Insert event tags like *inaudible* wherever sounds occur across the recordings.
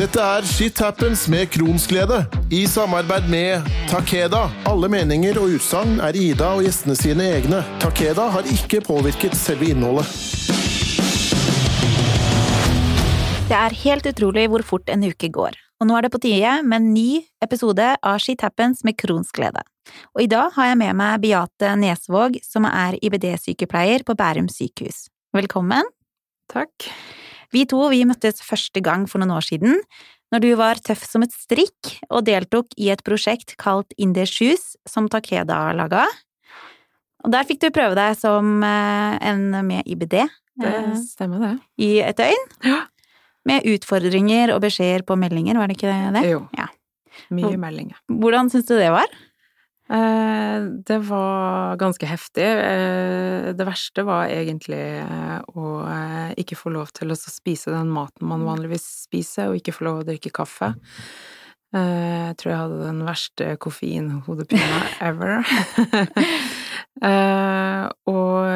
Dette er Shit Happens med Kronsglede, i samarbeid med Takeda. Alle meninger og utsagn er Ida og gjestene sine egne. Takeda har ikke påvirket selve innholdet. Det er helt utrolig hvor fort en uke går, og nå er det på tide med en ny episode av Shit Happens med Kronsglede. Og i dag har jeg med meg Beate Nesvåg, som er IBD-sykepleier på Bærum sykehus. Velkommen. Takk. Vi to vi møttes første gang for noen år siden, når du var tøff som et strikk og deltok i et prosjekt kalt In Their Shoes, som Takeda laga. Og der fikk du prøve deg som eh, en med IBD Det eh, stemmer, det. i et døgn. Ja. Med utfordringer og beskjeder på meldinger, var det ikke det? Jo. Ja. Mye meldinger. Hvordan syns du det var? Eh, det var ganske heftig. Eh, det verste var egentlig eh, å ikke få lov til å spise den maten man vanligvis spiser, og ikke få lov å drikke kaffe. Jeg tror jeg hadde den verste koffeinhodepina *laughs* ever. *laughs* Og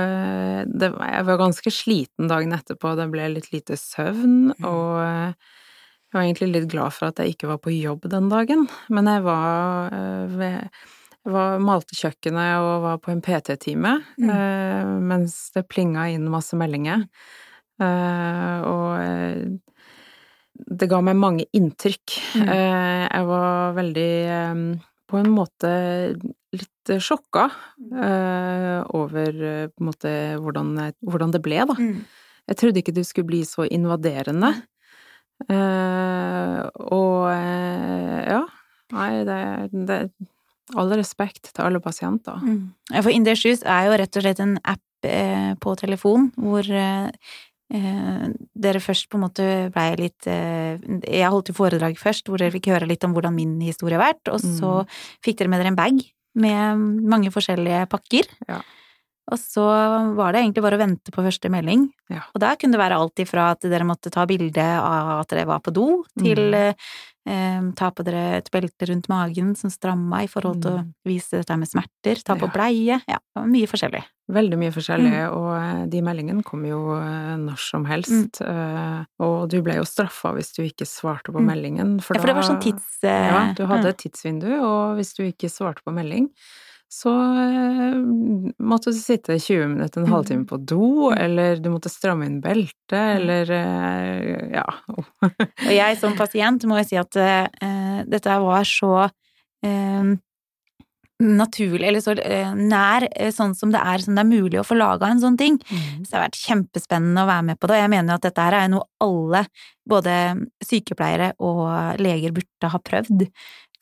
det, jeg var ganske sliten dagen etterpå, det ble litt lite søvn, og eh, jeg var egentlig litt glad for at jeg ikke var på jobb den dagen, men jeg var ved var, malte kjøkkenet og var på en PT-time, Mm. eh, mens det plinga inn masse meldinger. Eh, og eh, det ga meg mange inntrykk. Mm. Eh, jeg var veldig eh, på en måte litt sjokka eh, over måte hvordan, hvordan det ble, da. Jeg trodde ikke det skulle bli så invaderende. Eh, og ja, nei, det, det All respekt til alle pasienter. Mm. For In Their Shoes er jo rett og slett en app eh, på telefon hvor eh, eh, dere først på en måte blei litt eh, Jeg holdt jo foredrag først hvor dere fikk høre litt om hvordan min historie har vært, og så fikk dere med dere en bag med mange forskjellige pakker. Ja. Og så var det egentlig bare å vente på første melding. Ja. Og da kunne det være alt ifra at dere måtte ta bilde av at dere var på do, til Mm. Eh, eh, ta på dere et belte rundt magen som stramma i forhold til å Mm. vise dette med smerter, ta på bleie, ja, mye forskjellig. Veldig mye forskjellig, Mm. og eh, de meldingene kom jo eh, når som helst. eh, Og du ble jo straffa hvis du ikke svarte på Mm. meldingen, for Ja, for det var sånn tids... Ja, du hadde mm. et tidsvindu, og hvis du ikke svarte på melding, så eh, måtte du sitte 20 minutter, en Mm. halvtime på do, eller du måtte stramme inn beltet, eller eh, ja. Og jeg som pasient må jo si at eh, dette var så eh, naturlig, eller så eh, nær sånn som det er, som det er mulig å få laga en sånn ting. Så det har vært kjempespennende å være med på det, og jeg mener jo at dette her er noe alle, både sykepleiere og leger, burde ha prøvd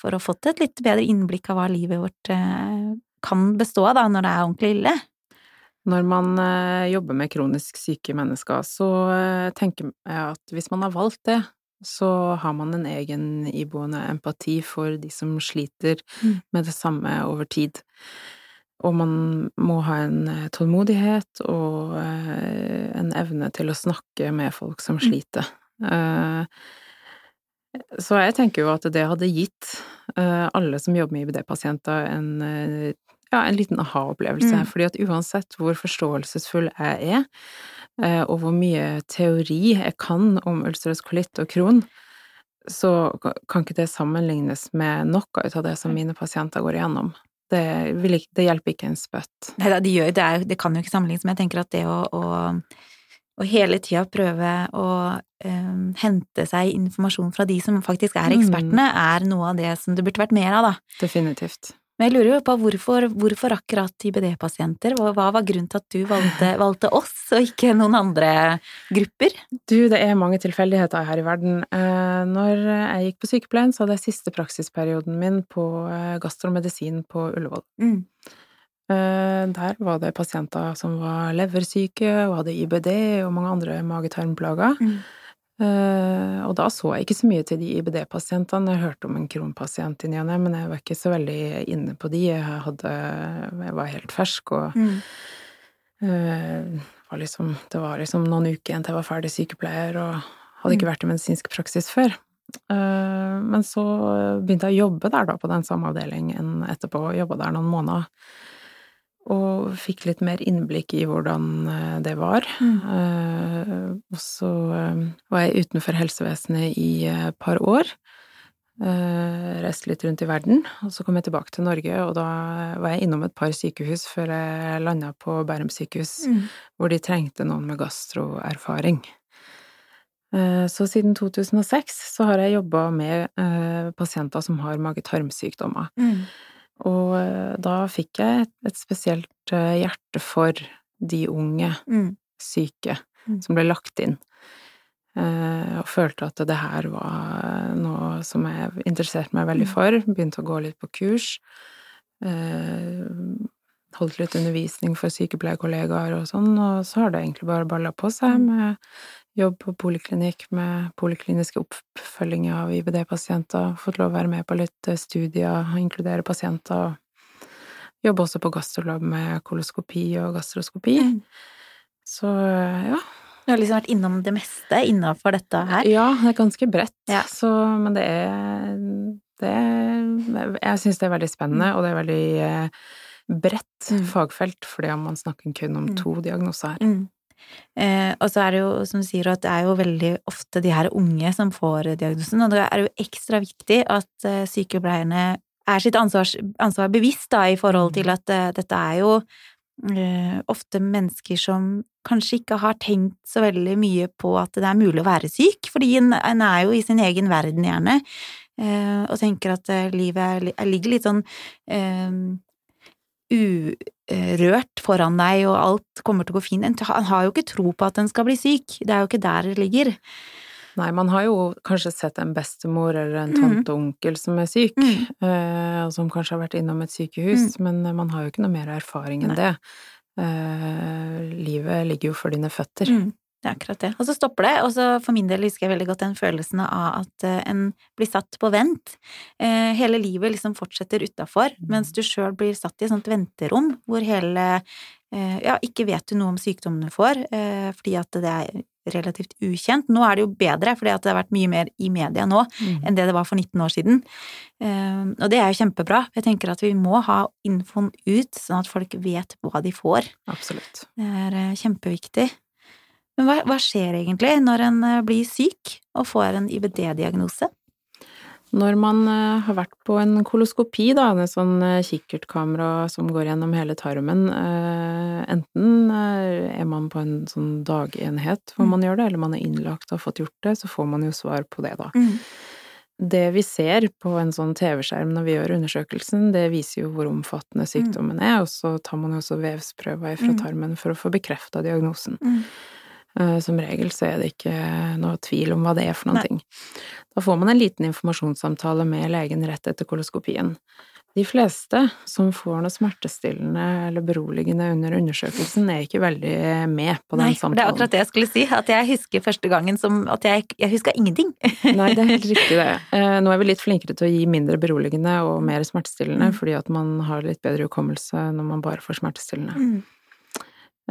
for å ha fått et litt bedre innblikk av hva livet vårt eh, kan bestå av da, når det er ordentlig ille. Når man eh, jobber med kronisk syke mennesker, så eh, tenker jeg at hvis man har valgt det, så har man en egen iboende empati for de som sliter Mm. med det samme over tid. Og man må ha en tålmodighet og en evne til å snakke med folk som Mm. sliter. Eh, Så jeg tenker jo at det hadde gitt eh, alle som jobber med IBD-pasienter en eh, ja, en liten aha-opplevelse. Mm. Fordi at uansett hvor forståelsesfull jeg er, eh, og hvor mye teori jeg kan om ulcerøs kolitt og kron, så kan ikke det sammenlignes med noe ut av det som mine pasienter går igjennom. Det, vil ikke, det hjelper ikke en spøtt. Nei da, de det, det kan jo ikke sammenlignes, men jeg tenker at det å, å, å hele tida prøve å eh, hente seg informasjon fra de som faktisk er Mm. ekspertene, er noe av det som det burde vært mer av, da. Definitivt. Men jeg lurer jo på hvorfor, hvorfor akkurat IBD-pasienter? Hva, hva var grunnen til at du valgte, *sighs* valgte oss, og ikke noen andre grupper? Du, det er mange tilfeldigheter her i verden. Eh, Når jeg gikk på sykepleien, så hadde jeg siste praksisperioden min på eh, gastromedisin på Ullevål. Mm. Eh, Der var det pasienter som var leversyke og hadde IBD og mange andre mage-tarm-plager. Mm. Eh, Og da så jeg ikke så mye til de IBD-pasientene. Jeg hørte om en kronpasient i ny og ne, men jeg var ikke så veldig inne på de. Jeg, hadde, jeg var helt fersk og Mm. eh, var liksom, Det var liksom noen uker igjen til jeg var ferdig sykepleier og hadde ikke vært i medisinsk praksis før. Men så begynte jeg å jobbe der da, på den samme avdelingen etterpå, jobba der noen måneder. Og fikk litt mer innblikk i hvordan eh, det var. Mm. Eh, og så eh, var jeg utenfor helsevesenet i et par år. Reiste litt rundt i verden, og så kom jeg tilbake til Norge, og da var jeg innom et par sykehus før jeg landa på Bærum sykehus, Mm. hvor de trengte noen med gastroerfaring. Så siden 2006 så har jeg jobba med pasienter som har mage-tarm-sykdommer. Mm. Og eh, da fikk jeg et, et spesielt eh, hjerte for de unge Mm. syke Mm. som ble lagt inn, eh, og følte at det her var noe som jeg interesserte meg veldig Mm. for. Begynte å gå litt på kurs. Eh, Holdt litt undervisning for sykepleierkollegaer og sånn, og så har det egentlig bare balla på seg Mm. med jobb på poliklinikk med polikliniske oppfølginger av IBD-pasienter, fått lov å være med på litt eh, studier, inkludere pasienter, og jobbe også på gastrolab med koloskopi og gastroskopi. Mm. Så ja. Du har liksom vært innom det meste innafor dette her. Ja, det er ganske bredt, Ja. så Men det er, det er Jeg syns det er veldig spennende, og det er veldig eh, bredt Mm. fagfelt, fordi man snakker kun om Mm. to diagnoser her. Mm. Eh, og så er det jo, som du sier, at det er jo veldig ofte de her unge som får diagnosen, og det er jo ekstra viktig at eh, sykepleierne er sitt ansvars, ansvar bevisst da, i forhold til at eh, dette er jo eh, ofte mennesker som kanskje ikke har tenkt så veldig mye på at det er mulig å være syk, fordi en, en er jo i sin egen verden gjerne, eh, og tenker at livet er, li- ligger litt sånn urørt foran deg, og alt kommer til å gå fint. Han har jo ikke tro på at en skal bli syk, det er jo ikke der det ligger. Nei, man har jo kanskje sett en bestemor eller en Mhm. tante og onkel som er syk, Mm. eh, og som kanskje har vært innom et sykehus, men man har jo ikke noe mer erfaring enn Nei. det. Eh, livet ligger jo for dine føtter. Mm, det er akkurat det. Og så stopper det, og så for min del husker jeg veldig godt den følelsen av at eh, en blir satt på vent. Eh, hele livet liksom fortsetter utafor, mens du sjøl blir satt i et sånt venterom hvor hele eh, Ja, ikke vet du noe om sykdommen du får, fordi at det er relativt ukjent. Nå er det jo bedre, fordi at det har vært mye mer i media nå Mm. enn det det var for 19 år siden. Og det er jo kjempebra. Jeg tenker at vi må ha infoen ut, sånn at folk vet hva de får. Absolutt. Det er kjempeviktig. Men hva, hva skjer egentlig når en eh, blir syk og får en IBD-diagnose? Når man eh, har vært på en koloskopi, da, en sånn eh, kikkertkamera som går gjennom hele tarmen, enten er man på en sånn dagenhet hvor Mm. man gjør det, eller man er innlagt og har fått gjort det, så får man jo svar på det, da. Mm. Det vi ser på en sånn TV-skjerm når vi gjør undersøkelsen, det viser jo hvor omfattende sykdommen er, og så tar man jo også vevsprøver fra Mm. tarmen for å få bekrefta diagnosen. Mm. Eh, Som regel så er det ikke noe tvil om hva det er for noen Nei. ting. Da får man en liten informasjonssamtale med legen rett etter koloskopien. De fleste som får noe smertestillende eller beroligende under undersøkelsen, er ikke veldig med på den Nei, for det er akkurat det jeg skulle si. At jeg husker første gangen som at jeg, jeg huska ingenting. *laughs* Nei, det er helt riktig det. *laughs* Eh, Nå er vi litt flinkere til å gi mindre beroligende og mer smertestillende, Mm. fordi at man har litt bedre hukommelse når man bare får smertestillende. Mm.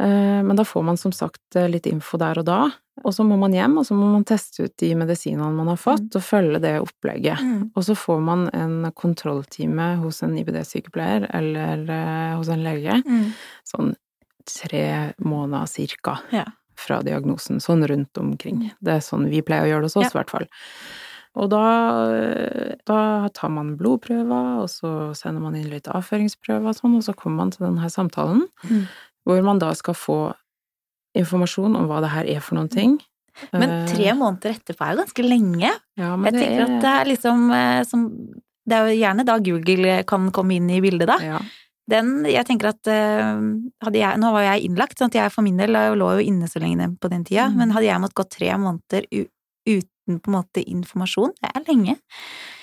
Eh, Men da får man som sagt eh, litt info der og da, og så må man hjem, og så må man teste ut de medisinene man har fått, og følge det opplegget. Mm. Og så får man en kontrolltime hos en IBD-sykepleier eller eh, hos en lege, Mm. sånn tre måneder cirka Ja. fra diagnosen, sånn rundt omkring. Det er sånn vi pleier å gjøre det hos oss, i hvert fall. Og da, da tar man blodprøver, og så sender man inn litt avføringsprøver og sånn, og så kommer man til denne samtalen, Mm. Hvor man da skal få informasjon om hva det her er for noen ting. Men Eh, tre måneder etterpå er jo ganske lenge. ja, Jeg det tenker at det er liksom eh, som Det er jo gjerne da Google kan komme inn i bildet, da. ja. Den, jeg tenker at eh, jeg, Nå var jeg innlagt, sånn at jeg for min del lå jo inne så lenge på den tida, Mm. men hadde jeg måttet gå tre måneder uten på en måte informasjon, det er lenge.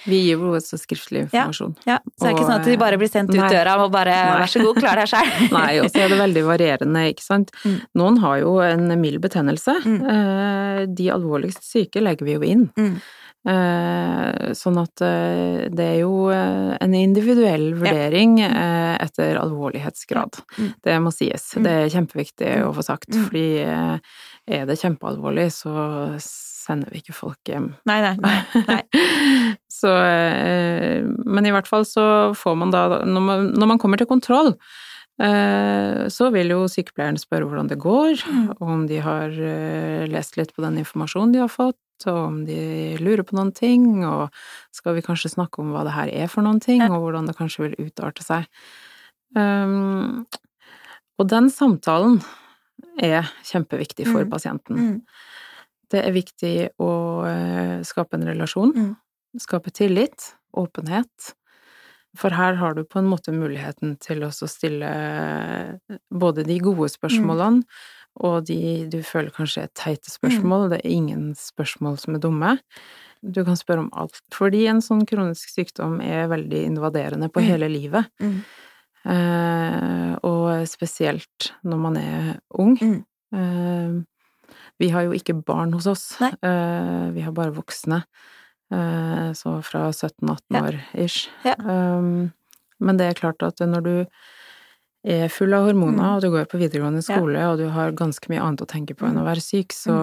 Vi gir jo også skriftlig informasjon. Ja, så det er ikke sånn at de bare blir sendt ut nei. døra og bare Nei. vær så god, klar deg sjøl'. *laughs* Nei, og så er det veldig varierende, ikke sant. Mm. Noen har jo en mild betennelse. Mm. Eh, De alvorligst syke legger vi jo inn. Mm. Eh, Sånn at eh, det er jo en individuell vurdering eh, etter alvorlighetsgrad. Mm. Det må sies. Mm. Det er kjempeviktig å få sagt, Mm. fordi er det kjempealvorlig, så sender vi ikke folk hjem. Nei, nei, nei. nei. *laughs* Så, eh, men i hvert fall så får man da, når man, når man kommer til kontroll, Eh, så vil jo sykepleieren spørre hvordan det går, Mm. om de har eh, lest litt på den informasjonen de har fått, og om de lurer på noen ting, og skal vi kanskje snakke om hva det her er for noen ting, og hvordan det kanskje vil utarte seg. Um, og den samtalen er kjempeviktig for Mm. pasienten. Mm. Det er viktig å eh, skape en relasjon, Mm. skape tillit, åpenhet. For her har du på en måte muligheten til å stille eh, både de gode spørsmålene og de du føler kanskje er teite spørsmål. Det er ingen spørsmål som er dumme. Du kan spørre om alt. Fordi en sånn kronisk sykdom er veldig invaderende på Mm. hele livet. Mm. Eh, og spesielt når man er ung. Mm. Eh, vi har jo ikke barn hos oss, Nei. eh, vi har bare voksne. Eh, så fra 17-18 år ish. Ja. Um, men det er klart at når du er full av hormoner, Mm. og du går på videregående Ja. skole, og du har ganske mye annet å tenke på enn Mm. å være syk, så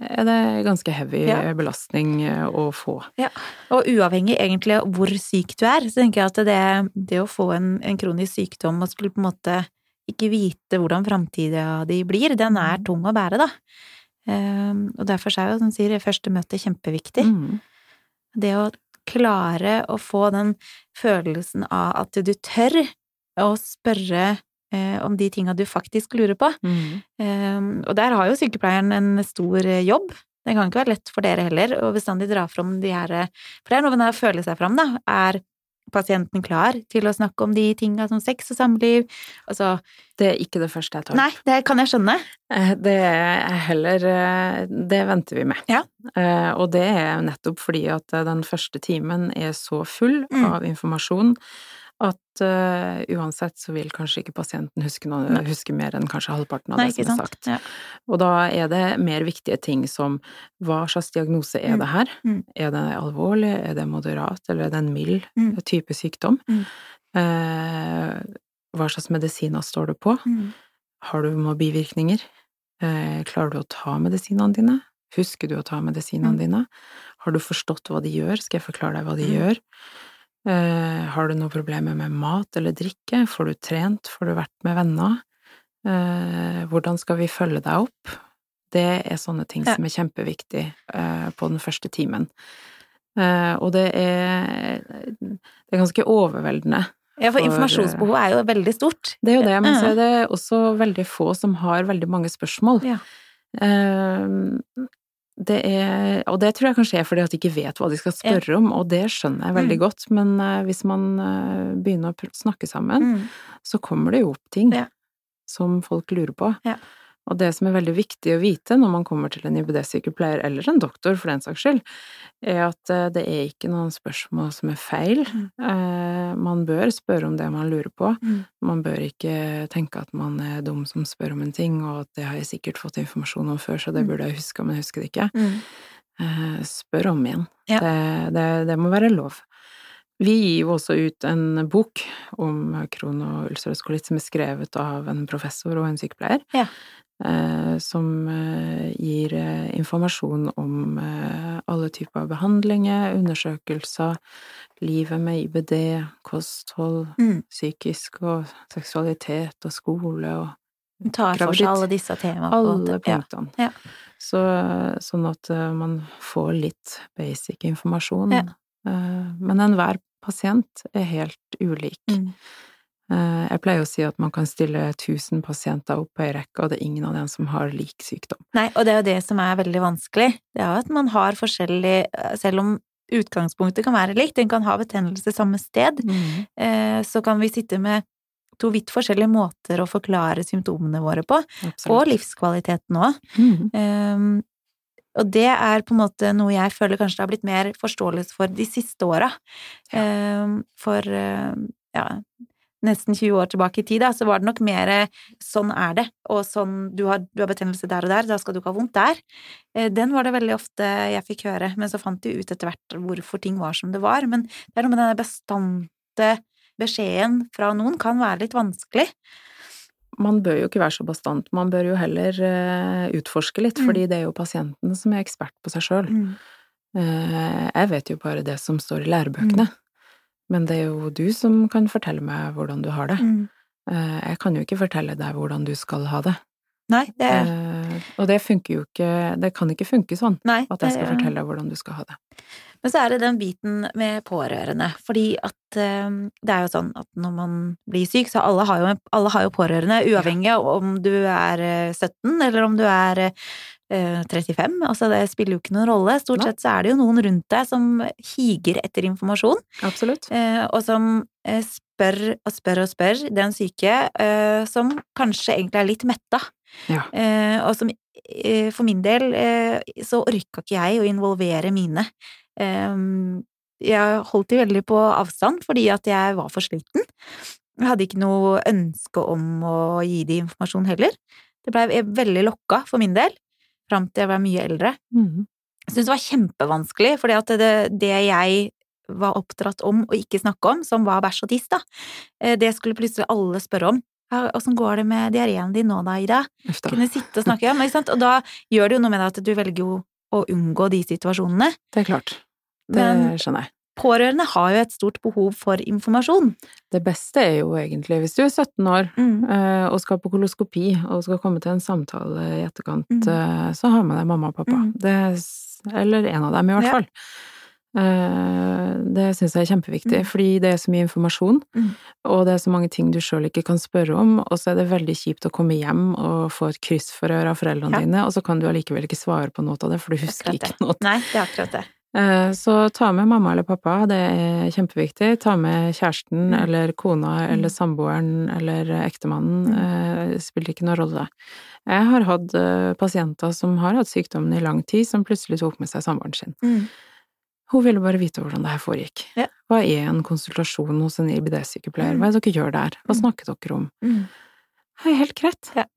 er det ganske heavy Ja. belastning eh, å få. Ja. Og uavhengig egentlig hvor syk du er, så tenker jeg at det, det å få en, en kronisk sykdom og skulle på en måte ikke vite hvordan framtida di blir, den er Mm. tung å bære, da. Ehm, og derfor er jo, som sier, første møte kjempeviktig. Mm. Det å klare å få den følelsen av at du tør å spørre eh, om de tinga du faktisk lurer på. Mm. Ehm, og der har jo sykepleieren en stor eh, jobb. Det kan ikke være lett for dere heller å bestandig dra fram de her eh, For det er noe med det å føle seg fram, da. Er pasienten klar til å snakke om de tinga som sex og samliv? Altså Det er ikke det første jeg tar. opp. Nei, det kan jeg skjønne. Eh, Det er heller eh, Det venter vi med. Ja. Eh, Og det er nettopp fordi at den første timen er så full Mm. av informasjon at uh, uansett så vil kanskje ikke pasienten huske, noe, huske mer enn kanskje halvparten av Nei, det som er sagt. Ja. Og da er det mer viktige ting som hva slags diagnose er Mm. det her? Mm. Er det alvorlig, er det moderat, eller er det en mild Mm. type sykdom? Eh, hva slags medisiner står du på? Mm. Har du noen bivirkninger? Eh, klarer du å ta medisinene dine? Husker du å ta medisinene Mm. dine? Har du forstått hva de gjør? Skal jeg forklare deg hva de gjør? Eh, har du noen problemer med mat eller drikke? Får du trent? Får du vært med venner? Eh, hvordan skal vi følge deg opp? Det er sånne ting som er kjempeviktig eh, på den første timen. Og det er, det er ganske overveldende Ja, for For, informasjonsbehovet er jo veldig stort. det er jo det, men så er det også veldig få som har veldig mange spørsmål. Ja. Det er, og det tror jeg kanskje er fordi at de ikke vet hva de skal spørre om, og det skjønner jeg veldig Mm. godt, men eh, hvis man eh, begynner å snakke sammen, Mm. så kommer det jo opp ting Ja. som folk lurer på. Ja. Og det som er veldig viktig å vite når man kommer til en IBD-sykepleier, eller en doktor for den saks skyld, er at eh, det er ikke noen spørsmål som er feil. Mm. Eh, Man bør spørre om det man lurer på. Mm. Man bør ikke tenke at man er dum som spør om en ting, og at det har jeg sikkert fått informasjon om før, så det Mm. burde jeg huske, men jeg husker det ikke. Eh, Spør om igjen. Ja. Det, det, det må være lov. Vi gir jo også ut en bok om kron- og ulcerøs kolitt som er skrevet av en professor og en sykepleier, Ja. Eh, som eh, gir eh, informasjon om alle typer behandlinger, undersøkelser, livet med IBD, kosthold, Mm. psykisk og seksualitet og skole og Tar for seg alle disse temaene. alle punktene. Ja. Ja. Så, sånn at man får litt basic informasjon. Ja. Men enhver pasient er helt ulik. Mm. Eh, Jeg pleier å si at man kan stille 1000 pasienter opp på ei rekke, og det er ingen av dem som har lik sykdom. Nei, og det er jo det som er veldig vanskelig. Det er jo at man har forskjellig Selv om utgangspunktet kan være likt, en kan ha betennelse samme sted, mm. så kan vi sitte med to vidt forskjellige måter å forklare symptomene våre på, og livskvaliteten òg. Mm. Um, og det er på en måte noe jeg føler kanskje det har blitt mer forståelse for de siste åra. Um, for uh, ja, nesten 20 år tilbake i tid, da, så var det nok mer sånn er det, og sånn du har, du har betennelse der og der, da skal du ikke ha vondt der. Eh, Den var det veldig ofte jeg fikk høre, men så fant de ut etter hvert hvorfor ting var som det var. Men det er noe med denne bestante beskjeden fra noen kan være litt vanskelig. Man bør jo ikke være så bastant, man bør jo heller eh, utforske litt, Mm. fordi det er jo pasienten som er ekspert på seg sjøl. Jeg vet jo bare det som står i lærebøkene, Mm. Men det er jo du som kan fortelle meg hvordan du har det. Mm. Eh, jeg kan jo ikke fortelle deg hvordan du skal ha det. Nei, det Eh, og det funker jo ikke Det kan ikke funke sånn Nei, at jeg skal er... fortelle deg hvordan du skal ha det. Men så er det den biten med pårørende, fordi at eh, det er jo sånn at når man blir syk, så alle har jo, alle har jo pårørende, uavhengig av om du er eh, 17 eller om du er eh, 35. Altså det spiller jo ikke noen rolle. Stort sett så er det jo noen rundt deg som higer etter informasjon, Absolutt. eh, og som eh, spør og spør og spør den syke, eh, som kanskje egentlig er litt metta. Ja. Eh, og som eh, for min del eh, så orka ikke jeg å involvere mine. Eh, jeg holdt de veldig på avstand fordi at jeg var for sliten. Jeg hadde ikke noe ønske om å gi de informasjon heller. Det blei veldig lokka for min del, fram til jeg var mye eldre. Mm. Jeg syntes det var kjempevanskelig, fordi det, det jeg var oppdratt om å ikke snakke om, som var bæsj og tiss, da, eh, det skulle plutselig alle spørre om. Åssen går det med diareen din nå da, Ida? Efter. Kunne sitte og snakke om, ikke sant? Og da gjør det jo noe med deg at du velger jo å unngå de situasjonene. Det er klart. Det Men skjønner jeg. Pårørende har jo et stort behov for informasjon. Det beste er jo egentlig, hvis du er 17 år Mm. eh, og skal på koloskopi og skal komme til en samtale i etterkant, Mm. eh, så har med deg mamma og pappa. Mm. Det, er eller en av dem, i hvert Ja. fall. Eh, Det syns jeg er kjempeviktig, Mm. fordi det er så mye informasjon, Mm. og det er så mange ting du sjøl ikke kan spørre om, og så er det veldig kjipt å komme hjem og få et kryssforhør av foreldrene Ja. dine, og så kan du allikevel ikke svare på noe av det, for du husker ikke noe. Nei, det er akkurat det. Eh, Så ta med mamma eller pappa, det er kjempeviktig. Ta med kjæresten Mm. eller kona eller samboeren eller ektemannen, Mm. eh, det spiller ikke noen rolle. Jeg har hatt eh, pasienter som har hatt sykdommen i lang tid, som plutselig tok med seg samboeren sin. Mm. Hun ville bare vite hvordan det her foregikk. Ja. Hva er en konsultasjon hos en IBD-sykepleier? Mm. Hva er det dere gjør der? Hva Mm. snakker dere om? Mm. Det er helt greit. At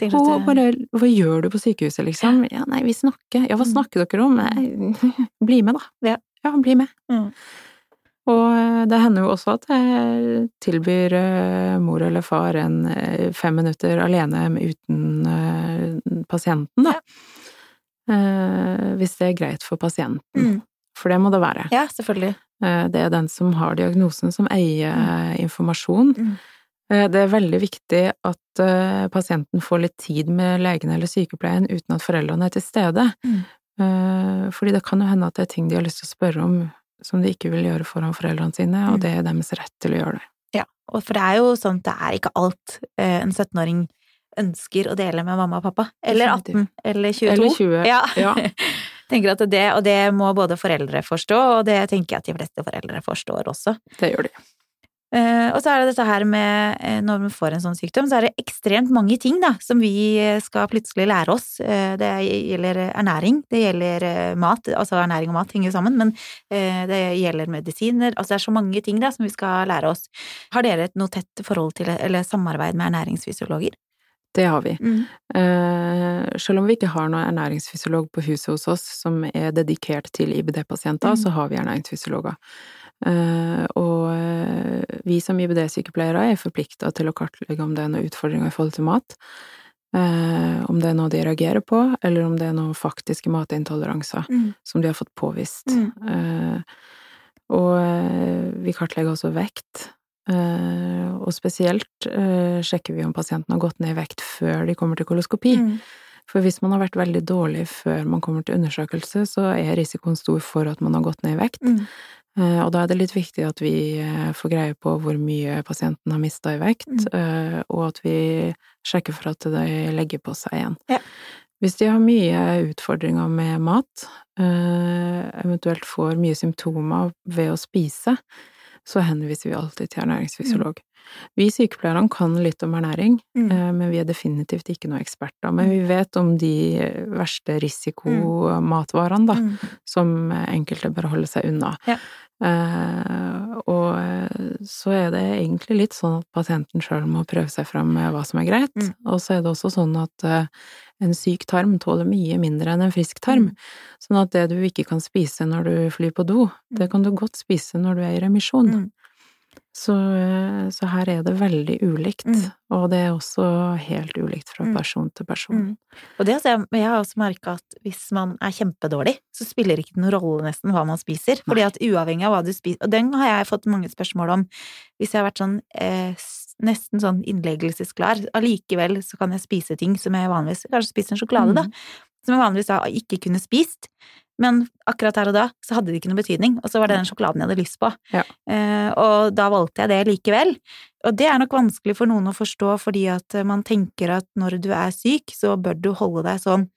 det- bare Hva gjør du på sykehuset, liksom? Ja, nei, vi snakker. Ja, hva Mm. snakker dere om? Nei, *laughs* bli med, da. Ja. Ja, bli med. Mm. Og eh, det hender jo også at jeg tilbyr eh, mor eller far en eh, fem minutter alene uten pasienten, da. Ja. Hvis det er greit for pasienten. Mm. For det må det være. Ja, selvfølgelig. Det er den som har diagnosen, som eier eh, informasjon. Mm. Eh, Det er veldig viktig at eh, pasienten får litt tid med legen eller sykepleien uten at foreldrene er til stede. Mm. Eh, Fordi det kan jo hende at det er ting de har lyst til å spørre om som de ikke vil gjøre foran foreldrene sine, og Mm. det er deres rett til å gjøre det. Ja, og for det er jo sånn at det er ikke alt en 17-åring ønsker å dele med mamma og pappa. Eller 18, eller 22. Eller 20. Ja. Ja. *laughs* tenker at det, og det må både foreldre forstå, og det tenker jeg at de fleste foreldre forstår også. Det gjør de. Eh, og så er det dette her med uh, når vi får en sånn sykdom, så er det ekstremt mange ting da, som vi skal plutselig lære oss. Uh, det gjelder ernæring, det gjelder eh, mat, altså ernæring og mat henger sammen, men eh, det gjelder medisiner, altså det er så mange ting da som vi skal lære oss. Har dere et noe tett forhold til, eller samarbeid med ernæringsfysiologer? Det har vi. Mm. Eh, selv om vi ikke har noen ernæringsfysiolog på huset hos oss som er dedikert til IBD-pasienter, Mm. så har vi ernæringsfysiologer. Eh, og eh, vi som IBD-sykepleiere er forplikta til å kartlegge om det er noen utfordringer i forhold til mat. Eh, om det er noe de reagerer på, eller om det er noen faktiske matintoleranser Mm. som de har fått påvist. Mm. Og vi kartlegger også vekt. Og spesielt sjekker vi om pasienten har gått ned i vekt før de kommer til koloskopi. Mm. For hvis man har vært veldig dårlig før man kommer til undersøkelse, så er risikoen stor for at man har gått ned i vekt. Mm. Eh, Og da er det litt viktig at vi eh, får greie på hvor mye pasienten har mista i vekt, Mm. eh, og at vi sjekker for at de legger på seg igjen. Ja. Hvis de har mye utfordringer med mat, eventuelt får mye symptomer ved å spise, så henviser vi alltid til ernæringsfysiolog. Vi sykepleierne kan litt om ernæring, Mm. eh, men vi er definitivt ikke noen eksperter. Men vi vet om de verste risikomatvarene, da, Mm. som enkelte bør holde seg unna. Ja. Uh, og eh, så er det egentlig litt sånn at pasienten sjøl må prøve seg fram med hva som er greit. Mm. Og så er det også sånn at uh, en syk tarm tåler mye mindre enn en frisk tarm. Mm. Sånn at det du ikke kan spise når du flyr på do, det kan du godt spise når du er i remisjon. Mm. Så, eh, så her er det veldig ulikt, Mm. og det er også helt ulikt fra Mm. person til person. Mm. Og det, altså, jeg, har også merka at hvis man er kjempedårlig, så spiller det ikke noen rolle nesten hva man spiser. Fordi at uavhengig av hva du spiser Og den har jeg fått mange spørsmål om hvis jeg har vært sånn eh, nesten sånn innleggelsesklar. Allikevel så kan jeg spise ting som jeg vanligvis Kanskje spise en sjokolade, da. Som jeg vanligvis da ikke kunne spist. Men akkurat her og da så hadde det ikke noe betydning, og så var det den sjokoladen jeg hadde lyst på. Ja. Eh, og da valgte jeg det likevel. Og det er nok vanskelig for noen å forstå, fordi at eh, man tenker at når du er syk, så bør du holde deg sånn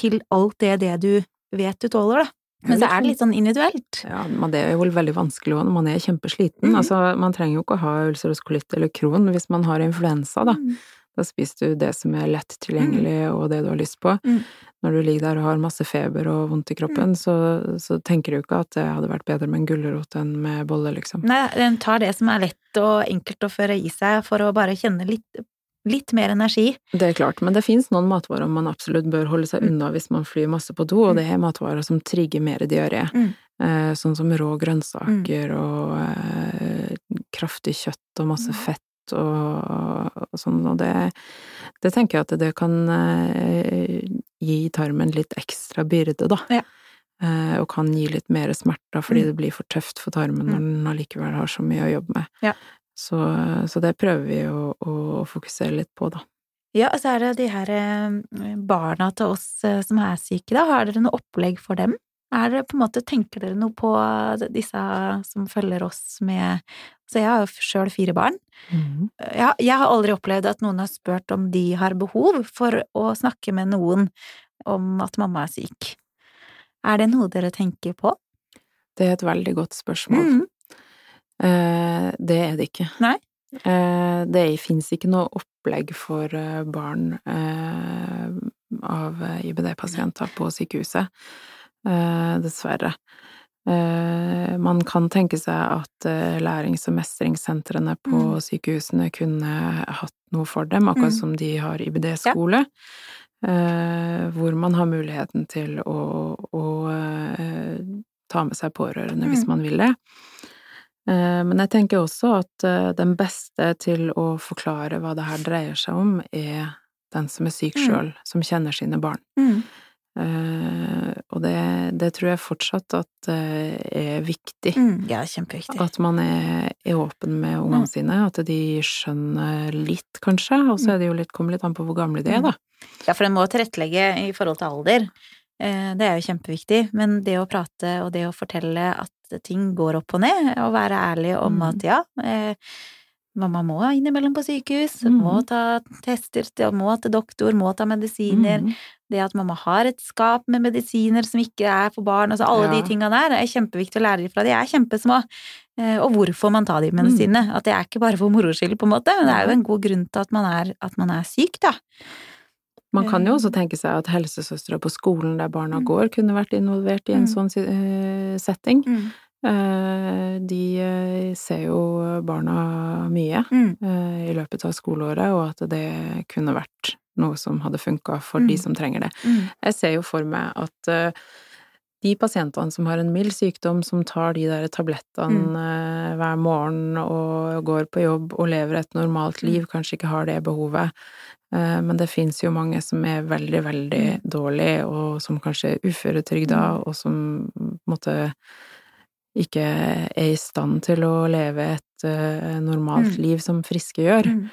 til alt det, det du vet du tåler, da. Men så er det litt sånn individuelt. Ja, men det er jo veldig vanskelig òg når man er kjempesliten. Mm. Altså, man trenger jo ikke å ha ulcerøs kolitt eller kron hvis man har influensa, da. Mm. Da spiser du det som er lett tilgjengelig og det du har lyst på. Mm. Når du ligger der og har masse feber og vondt i kroppen, så, så tenker du ikke at det hadde vært bedre med en gulrot enn med bolle, liksom. Nei, den tar det som er lett og enkelt å føre i seg for å bare kjenne litt, litt mer energi. Det er klart, men det finnes noen matvarer man absolutt bør holde seg Mm. unna hvis man flyr masse på do, og det er matvarer som trigger mer diaré. Mm. Eh, sånn som rå grønnsaker og eh, kraftig kjøtt og masse Mm. Og, og sånn, og det, det tenker jeg at det kan eh, gi tarmen litt ekstra byrde, da. Ja. Eh, og kan gi litt mer smerter fordi Mm. det blir for tøft for tarmen når den allikevel har så mye å jobbe med. Ja. Så, så det prøver vi å, å fokusere litt på, da. Ja, og så er det de her eh, barna til oss som er syke, da. Har dere noe opplegg for dem? Er det på en måte, Tenker dere noe på disse som følger oss med Så jeg har jo sjøl fire barn. Jeg, jeg har aldri opplevd at noen har spurt om de har behov for å snakke med noen om at mamma er syk. Er det noe dere tenker på? Det er et veldig godt spørsmål. Mm. Eh, det er det ikke. Nei. Eh, det fins ikke noe opplegg for eh, barn eh, av IBD-pasienter på sykehuset. Eh, dessverre. Eh, man kan tenke seg at eh, lærings- og mestringssentrene på Mm. sykehusene kunne hatt noe for dem, akkurat Mm. som de har IBD-skole. Ja. hvor man har muligheten til å, å eh, ta med seg pårørende hvis Mm. man vil det. Eh, Men jeg tenker også at eh, den beste til å forklare hva det her dreier seg om, er den som er syk Mm. sjøl, som kjenner sine barn. Mm. Eh, og det, det tror jeg fortsatt at uh, er viktig. Mm. Ja, kjempeviktig. At man er, er åpen med Mm. ungene sine, at de skjønner litt, kanskje. Og så er det jo litt, kommer litt an på hvor gamle de er, da. Ja, for en må tilrettelegge i forhold til alder. Uh, Det er jo kjempeviktig, men det å prate og det å fortelle at ting går opp og ned, og være ærlig om Mm. at ja, mamma må innimellom på sykehus, Mm. må ta tester, må til doktor, må ta medisiner, Mm. det at mamma har et skap med medisiner som ikke er for barn, altså alle Ja. de tinga der, er kjempeviktig å lære fra de er kjempesmå. Eh, Og hvorfor man tar de medisinene. At det er ikke bare for moro skyld, på en måte, men det er jo en god grunn til at man er, at man er syk, da. Man kan jo Eh. også tenke seg at helsesøstre på skolen der barna Mm. går, kunne vært involvert i en Mm. sånn setting. setting. Eh, De eh, ser jo barna mye Mm. eh, i løpet av skoleåret, og at det kunne vært noe som hadde funka for Mm. de som trenger det. Mm. Jeg ser jo for meg at de pasientene som har en mild sykdom, som tar de der tablettene Mm. hver morgen og går på jobb og lever et normalt Mm. liv, kanskje ikke har det behovet. Eh, Men det fins jo mange som er veldig, veldig dårlige, og som kanskje er uføretrygda, Mm. og som måte ikke er i stand til å leve et uh, normalt Mm. liv som friske gjør, Mm.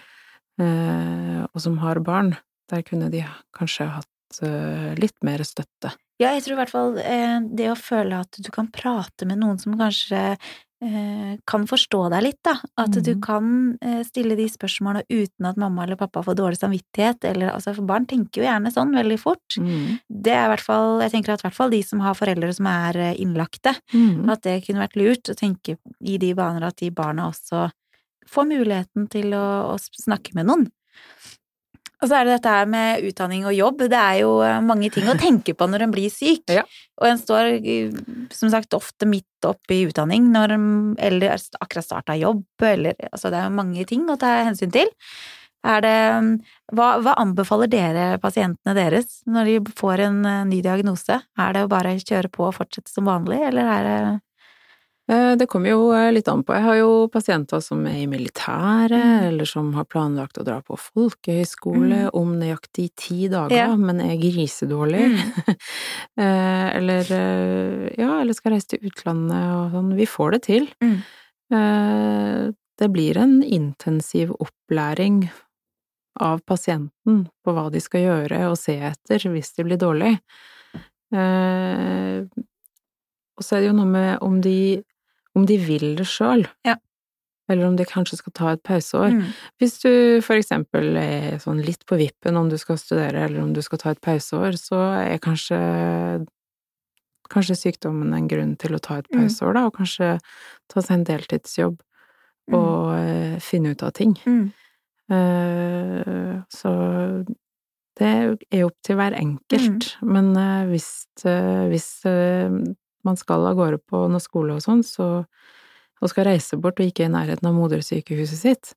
uh, og som har barn. Der kunne de kanskje hatt uh, litt mer støtte. Ja, jeg tror i hvert fall det å føle at du kan prate med noen som kanskje kan forstå deg litt, da. At du Mhm. kan eh, stille de spørsmålene uten at mamma eller pappa får dårlig samvittighet, eller altså, for barn tenker jo gjerne sånn veldig fort. Mm. Det er i hvert fall, jeg tenker at i hvert fall de som har foreldre som er eh, innlagte, Mm. at det kunne vært lurt å tenke i de baner at de barna også får muligheten til å, å snakke med noen. Og så er det dette her med utdanning og jobb. Det er jo eh, mange ting å tenke på når en blir syk. Ja. Og en står eh, som sagt ofte midt oppe i utdanning når eller akkurat starta jobb, eller altså det er jo mange ting å ta hensyn til. Det hva, hva anbefaler dere pasientene deres når de får en eh, ny diagnose? Er det å bare kjøre på og fortsette som vanlig, eller er det Det kommer jo eh, litt an på. Jeg har jo pasienter som er i militæret, Mm. eller som har planlagt å dra på folkehøyskole Mm. om nøyaktig ti dager, Ja. men er grisedårlig. Mm. *laughs* Eh, eller eh, ja, eller skal reise til utlandet og sånn. Vi får det til. Mm. Eh, det blir en intensiv opplæring av pasienten på hva de skal gjøre og se etter hvis de blir dårlig. Eh, og så er det jo noe med om de, om de vil det sjøl. Ja. Eller om de kanskje skal ta et pauseår. Mm. Hvis du for eksempel er sånn litt på vippen om du skal studere eller om du skal ta et pauseår, så er kanskje kanskje sykdommen en grunn til å ta et Mm. pauseår, da, og kanskje ta seg en deltidsjobb og eh, finne ut av ting. Mm. Eh, så det er opp til hver enkelt, men eh, hvis, hvis man skal av gårde på noe skole og sånn, så, og skal reise bort og ikke er i nærheten av modersykehuset sitt,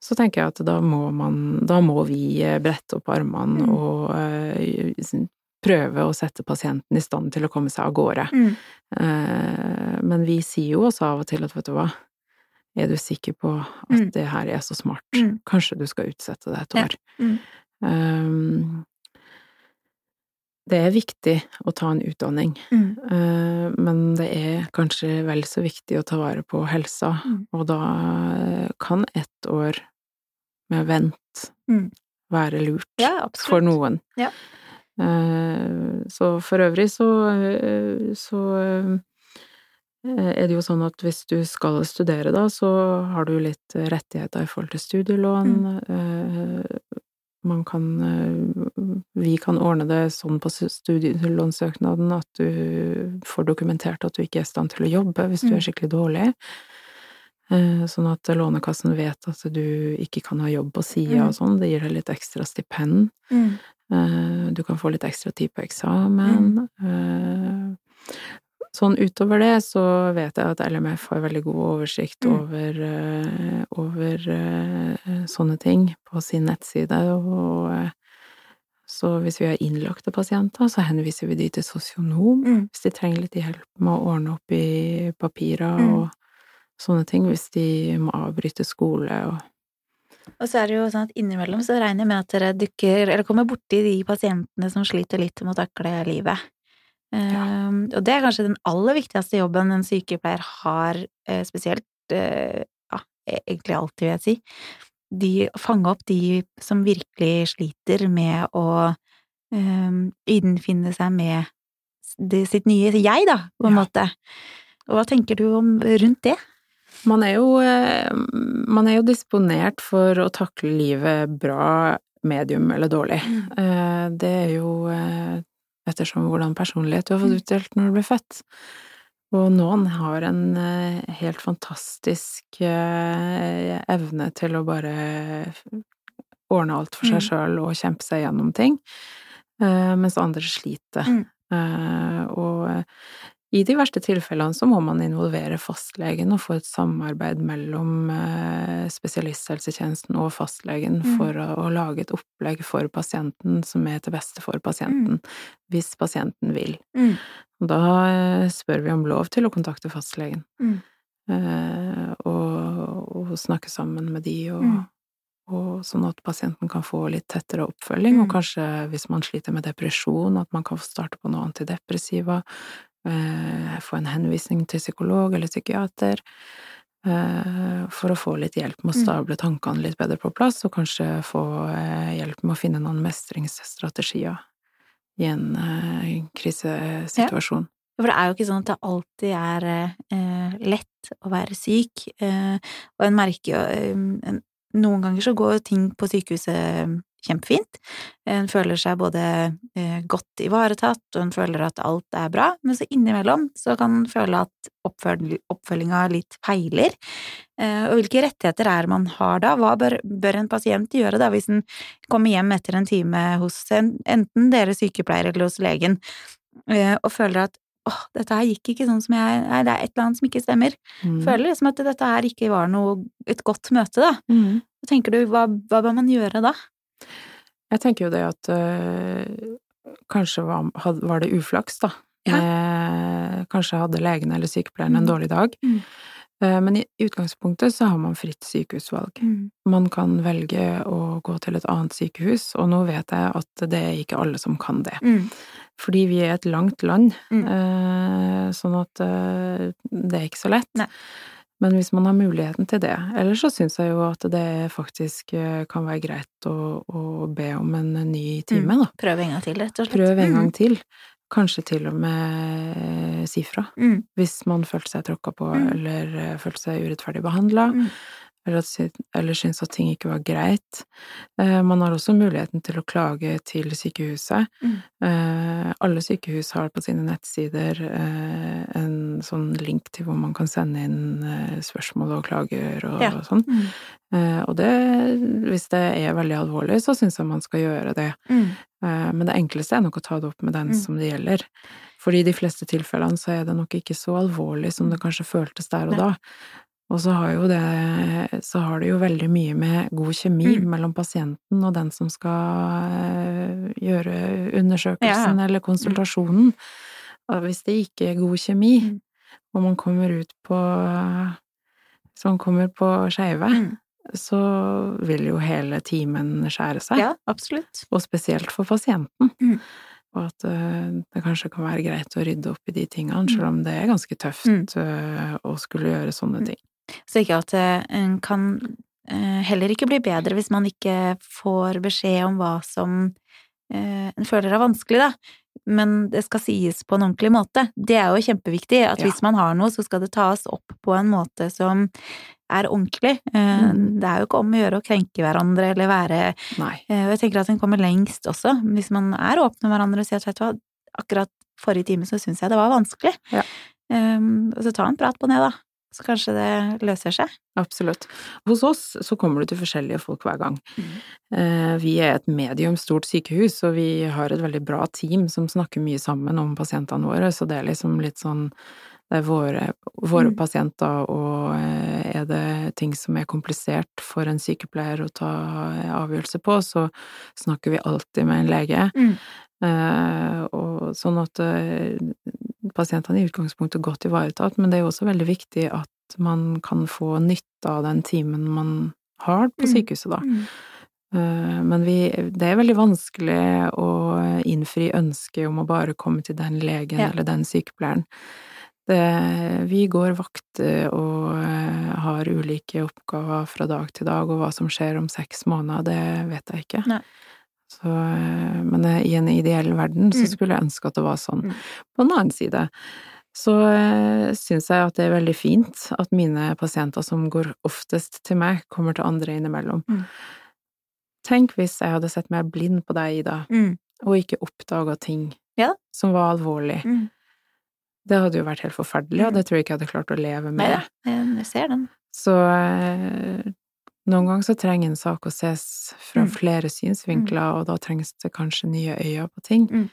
så tenker jeg at da må man, da må vi eh, brette opp armene Mm. og uh, prøve å sette pasienten i stand til å komme seg av gårde. Mm. Uh, Men vi sier jo også av og til at vet du hva, er du sikker på at Mm. det her er så smart? Mm. Kanskje du skal utsette det et Ja. år. Mm. Um, det er viktig å ta en utdanning, Mm. eh, men det er kanskje vel så viktig å ta vare på helsa, Mm. og da eh, kan ett år med vent Mm. være lurt Ja, for noen. Ja. Eh, Så for øvrig så, så er det jo sånn at hvis du skal studere da, så har du litt rettigheter i forhold til studielån. Mm. Man kan Vi kan ordne det sånn på studielånssøknaden at du får dokumentert at du ikke er i stand til å jobbe hvis du Mm. er skikkelig dårlig. Eh, Sånn at Lånekassen vet at du ikke kan ha jobb på sida Mm. og sånn. Det gir deg litt ekstra stipend. Mm. Eh, Du kan få litt ekstra tid på eksamen. Mm. Sånn utover det så vet jeg at LMF har veldig god oversikt Mm. over, eh, over eh, sånne ting på sin nettside, og eh, så hvis vi har innlagte pasienter, så henviser vi de til sosionom Mm. hvis de trenger litt hjelp med å ordne opp i papirer Mm. og sånne ting, hvis de må avbryte skole og Og så er det jo sånn at innimellom så regner jeg med at dere dukker, eller kommer borti de pasientene som sliter litt med å takle livet. Um, og det er kanskje den aller viktigste jobben en sykepleier har, eh, spesielt, eh, ja, egentlig alltid, vil jeg si. De, fange opp de som virkelig sliter med å um, innfinne seg med det, sitt nye jeg, da, på en Ja. måte. Og hva tenker du om rundt det? Man er jo, eh, man er jo disponert for å takle livet bra, medium eller dårlig. Mm. Det er jo eh, ettersom hvordan personlighet du har fått utdelt når du ble født. Og noen har en eh, helt fantastisk eh, evne til å bare ordne alt for seg Mm. sjøl og kjempe seg gjennom ting, eh, mens andre sliter. Mm. Og i de verste tilfellene så må man involvere fastlegen og få et samarbeid mellom eh, spesialisthelsetjenesten og fastlegen Mm. for å, å lage et opplegg for pasienten som er til beste for pasienten, hvis pasienten vil. Mm. Da eh, spør vi om lov til å kontakte fastlegen, Mm. eh, og, og snakke sammen med de, og, Mm. og sånn at pasienten kan få litt tettere oppfølging, og Mm. kanskje hvis man sliter med depresjon, at man kan få starte på noe antidepressiva, få en henvisning til psykolog eller psykiater, eh, for å få litt hjelp med å Mm. stable tankene litt bedre på plass, og kanskje få eh, hjelp med å finne noen mestringsstrategier i en krisesituasjon. krisesituasjon. For det er jo ikke sånn at det alltid er eh, lett å være syk, eh, og en merker jo eh, Noen ganger så går jo ting på sykehuset kjempefint. En føler seg både eh, godt ivaretatt, og en føler at alt er bra, men så innimellom så kan en føle at oppføl oppfølginga litt feiler. Eh, og hvilke rettigheter er man har da? Hva bør, bør en pasient gjøre da, hvis en kommer hjem etter en time hos en, enten dere sykepleiere eller hos legen, eh, og føler at åh, dette her gikk ikke sånn som jeg Nei, det er et eller annet som ikke stemmer. Mm. Føler liksom at dette her ikke var noe et godt møte, da. Mm. Så tenker du, hva, hva bør man gjøre da? Jeg tenker jo det at øh, kanskje var, var det uflaks, da. Ja. Eh, kanskje hadde legen eller sykepleieren en Mm. dårlig dag. Mm. Eh, men i utgangspunktet så har man fritt sykehusvalg. Man kan velge å gå til et annet sykehus, og nå vet jeg at det er ikke alle som kan det. Mm. Fordi vi er et langt land, Mm. eh, sånn at eh, det er ikke så lett. Nei. Men hvis man har muligheten til det Ellers så syns jeg jo at det faktisk eh, kan være greit å, å be om en ny time, da. Prøv en gang til, rett og slett. Prøv en gang Mm. til. Kanskje til og med si fra. Mm. Hvis man følte seg tråkka på, Mm. eller eh, følte seg urettferdig behandla, Mm. Eller, at sy- eller syntes at ting ikke var greit. Eh, Man har også muligheten til å klage til sykehuset. Mm. Eh, Alle sykehus har på sine nettsider eh, en sånn link til hvor man kan sende inn spørsmål og klager og Ja. sånn. Mm. Og det, hvis det er veldig alvorlig, så syns jeg man skal gjøre det. Mm. Men det enkleste er nok å ta det opp med den Mm. som det gjelder. For i de fleste tilfellene så er det nok ikke så alvorlig som det kanskje føltes der og da. Og så har jo det Så har det jo veldig mye med god kjemi Mm. mellom pasienten og den som skal eh, gjøre undersøkelsen eller konsultasjonen. Og hvis det ikke er god kjemi, Mm. og man kommer ut på man kommer på skeive, Mm. så vil jo hele timen skjære seg Ja, absolutt. og spesielt for pasienten. Mm. Og at eh, det kanskje kan være greit å rydde opp i de tingene, selv om det er ganske tøft Mm. eh, å skulle gjøre sånne Mm. ting. Så ikke at eh, en kan eh, heller ikke bli bedre hvis man ikke får beskjed om hva som eh, en føler er vanskelig, da. Men det skal sies på en ordentlig måte. Det er jo kjempeviktig, at Ja. hvis man har noe, så skal det tas opp på en måte som er ordentlig. Mm. Det er jo ikke om å gjøre å krenke hverandre eller være Nei. jeg tenker at en kommer lengst også, hvis man er åpne med hverandre og sier at vet du hva, akkurat forrige time så syns jeg det var vanskelig. Ja. Um, så ta en prat på det, da. Så kanskje det løser seg. Absolutt. Hos oss så kommer du til forskjellige folk hver gang. Mm. Eh, Vi er et medium stort sykehus, og vi har et veldig bra team som snakker mye sammen om pasientene våre, så det er liksom litt sånn det er våre, våre Mm. pasienter, og eh, er det ting som er komplisert for en sykepleier å ta avgjørelse på, så snakker vi alltid med en lege. Mm. Eh, og sånn at eh, pasientene i utgangspunktet godt ivaretatt, men det er jo også veldig viktig at man kan få nytte av den timen man har på Mm. sykehuset, da. Mm. Eh, Men vi, det er veldig vanskelig å innfri ønsket om å bare komme til den legen Ja. eller den sykepleieren. Det, vi går vakter og eh, har ulike oppgaver fra dag til dag, og hva som skjer om seks måneder, det vet jeg ikke. Nei. Så, eh, men eh, i en ideell verden så Mm. skulle jeg ønske at det var sånn. Mm. På den annen side så uh, syns jeg at det er veldig fint at mine pasienter som går oftest til meg, kommer til andre innimellom. Mm. Tenk hvis jeg hadde sett meg blind på deg, Ida, Mm. og ikke oppdaga ting Ja. som var alvorlig. Mm. Det hadde jo vært helt forferdelig, og Mm. det tror jeg ikke jeg hadde klart å leve med. Nei, jeg ser den. Så eh, noen ganger så trenger en sak å ses fra Mm. flere synsvinkler, og da trengs det kanskje nye øyne på ting. Mm.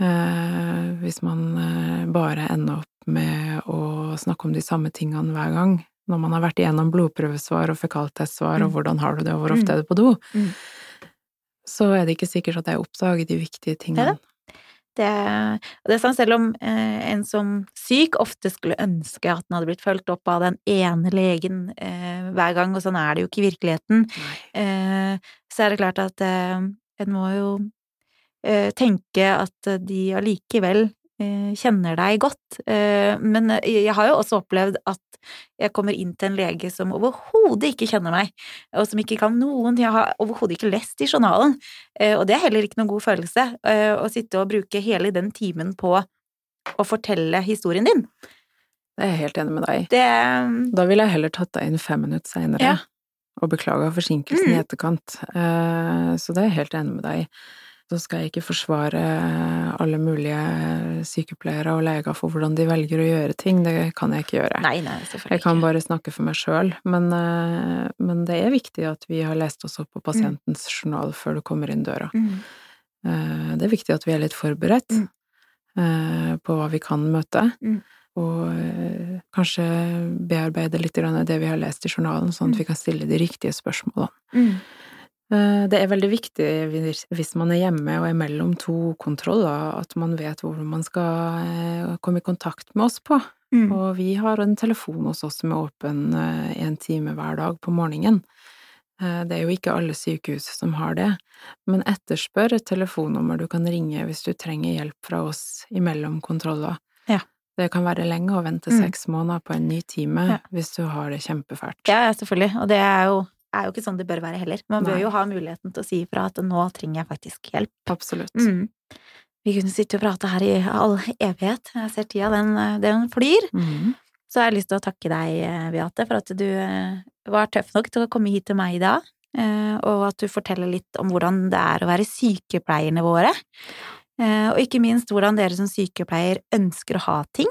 Eh, hvis man eh, bare ender opp med å snakke om de samme tingene hver gang, når man har vært igjennom blodprøvesvar og fekaltestsvar, og Mm. hvordan har du det, og hvor ofte Mm. er du på do, Mm. så er det ikke sikkert at jeg oppdager de viktige tingene. Neida. Det, og det er sant, selv om eh, en som syk ofte skulle ønske at den hadde blitt fulgt opp av den ene legen eh, hver gang, og sånn er det jo ikke i virkeligheten, eh, så er det klart at eh, en må jo eh, tenke at de allikevel kjenner deg godt. Eh, men jeg har jo også opplevd at jeg kommer inn til en lege som overhodet ikke kjenner meg, og som ikke kan noen. Jeg har overhodet ikke lest i journalen, eh, og det er heller ikke noen god følelse eh, å sitte og bruke hele den timen på å fortelle historien din. Det er jeg helt enig med deg i. Det Da ville jeg heller tatt deg inn fem minutter seinere, Ja. og beklaga forsinkelsen i Mm. etterkant. Eh, Så det er jeg helt enig med deg i. Så skal jeg ikke forsvare alle mulige sykepleiere og leger for hvordan de velger å gjøre ting, det kan jeg ikke gjøre. Nei, nei, Jeg kan bare snakke for meg sjøl, men, eh, men det er viktig at vi har lest oss opp på pasientens journal før du kommer inn døra. Mm. Eh, Det er viktig at vi er litt forberedt Mm. eh, på hva vi kan møte, Mm. og eh, kanskje bearbeide litt det vi har lest i journalen, sånn at Mm. vi kan stille de riktige spørsmålene. Eh, Det er veldig viktig hvis- man er hjemme og er mellom to kontroller, at man vet hvor man skal eh, komme i kontakt med oss på. Mm. Og vi har en telefon hos oss som er åpen eh, en time hver dag på morgenen. Det er jo ikke alle sykehus som har det, men etterspør et telefonnummer du kan ringe hvis du trenger hjelp fra oss imellom kontroller. Ja. Det kan være lenge å vente Mm. seks måneder på en ny time Ja. hvis du har det kjempefælt. Ja, selvfølgelig. Og det er jo, er jo ikke sånn det bør være heller. Man bør Nei. jo ha muligheten til å si ifra at nå trenger jeg faktisk hjelp. Absolutt. Mm. Vi kunne sitte og prate her i all evighet. Jeg ser tida, den, den flyr. Mm. Så har lyst til å takke deg, eh, Beate, for at du eh, var tøff nok til å komme hit til meg i dag. eh, Og at du forteller litt om hvordan det er å være sykepleierne våre. Og ikke minst hvordan dere som sykepleier ønsker å ha ting.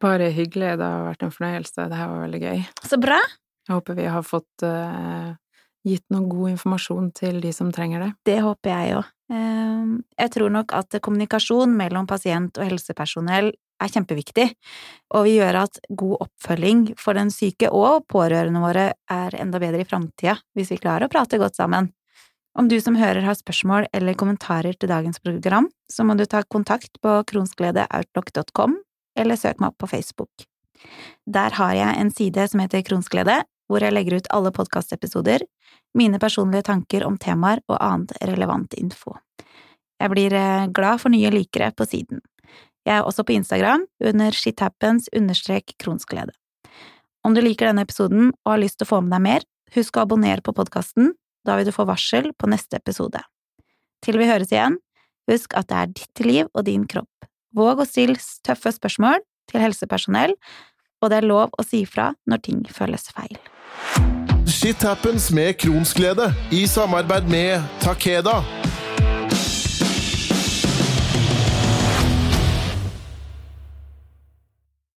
Bare hyggelig. Det har vært en fornøyelse. Det her var veldig gøy. Så bra! Jeg håper vi har fått uh, gitt noe god informasjon til de som trenger det. Det håper jeg òg. Jeg tror nok at kommunikasjon mellom pasient og helsepersonell er kjempeviktig, og vil gjøre at god oppfølging for den syke og pårørende våre er enda bedre i framtida, hvis vi klarer å prate godt sammen. Om du som hører har spørsmål eller kommentarer til dagens program, så må du ta kontakt på kronskledeoutlook.com, eller søk meg opp på Facebook. Der har jeg en side som heter Kronsglede, hvor jeg legger ut alle podkastepisoder, mine personlige tanker om temaer og annet relevant info. Jeg blir eh, glad for nye likere på siden. Jeg er også på Instagram under shithappens-kronsglede. Om du liker denne episoden og har lyst til å få med deg mer, husk å abonnere på podkasten, da vil du få varsel på neste episode. Til vi høres igjen, husk at det er ditt liv og din kropp. Våg å stille tøffe spørsmål til helsepersonell, og det er lov å si fra når ting føles feil. Shit happens med Kronsglede i samarbeid med Takeda.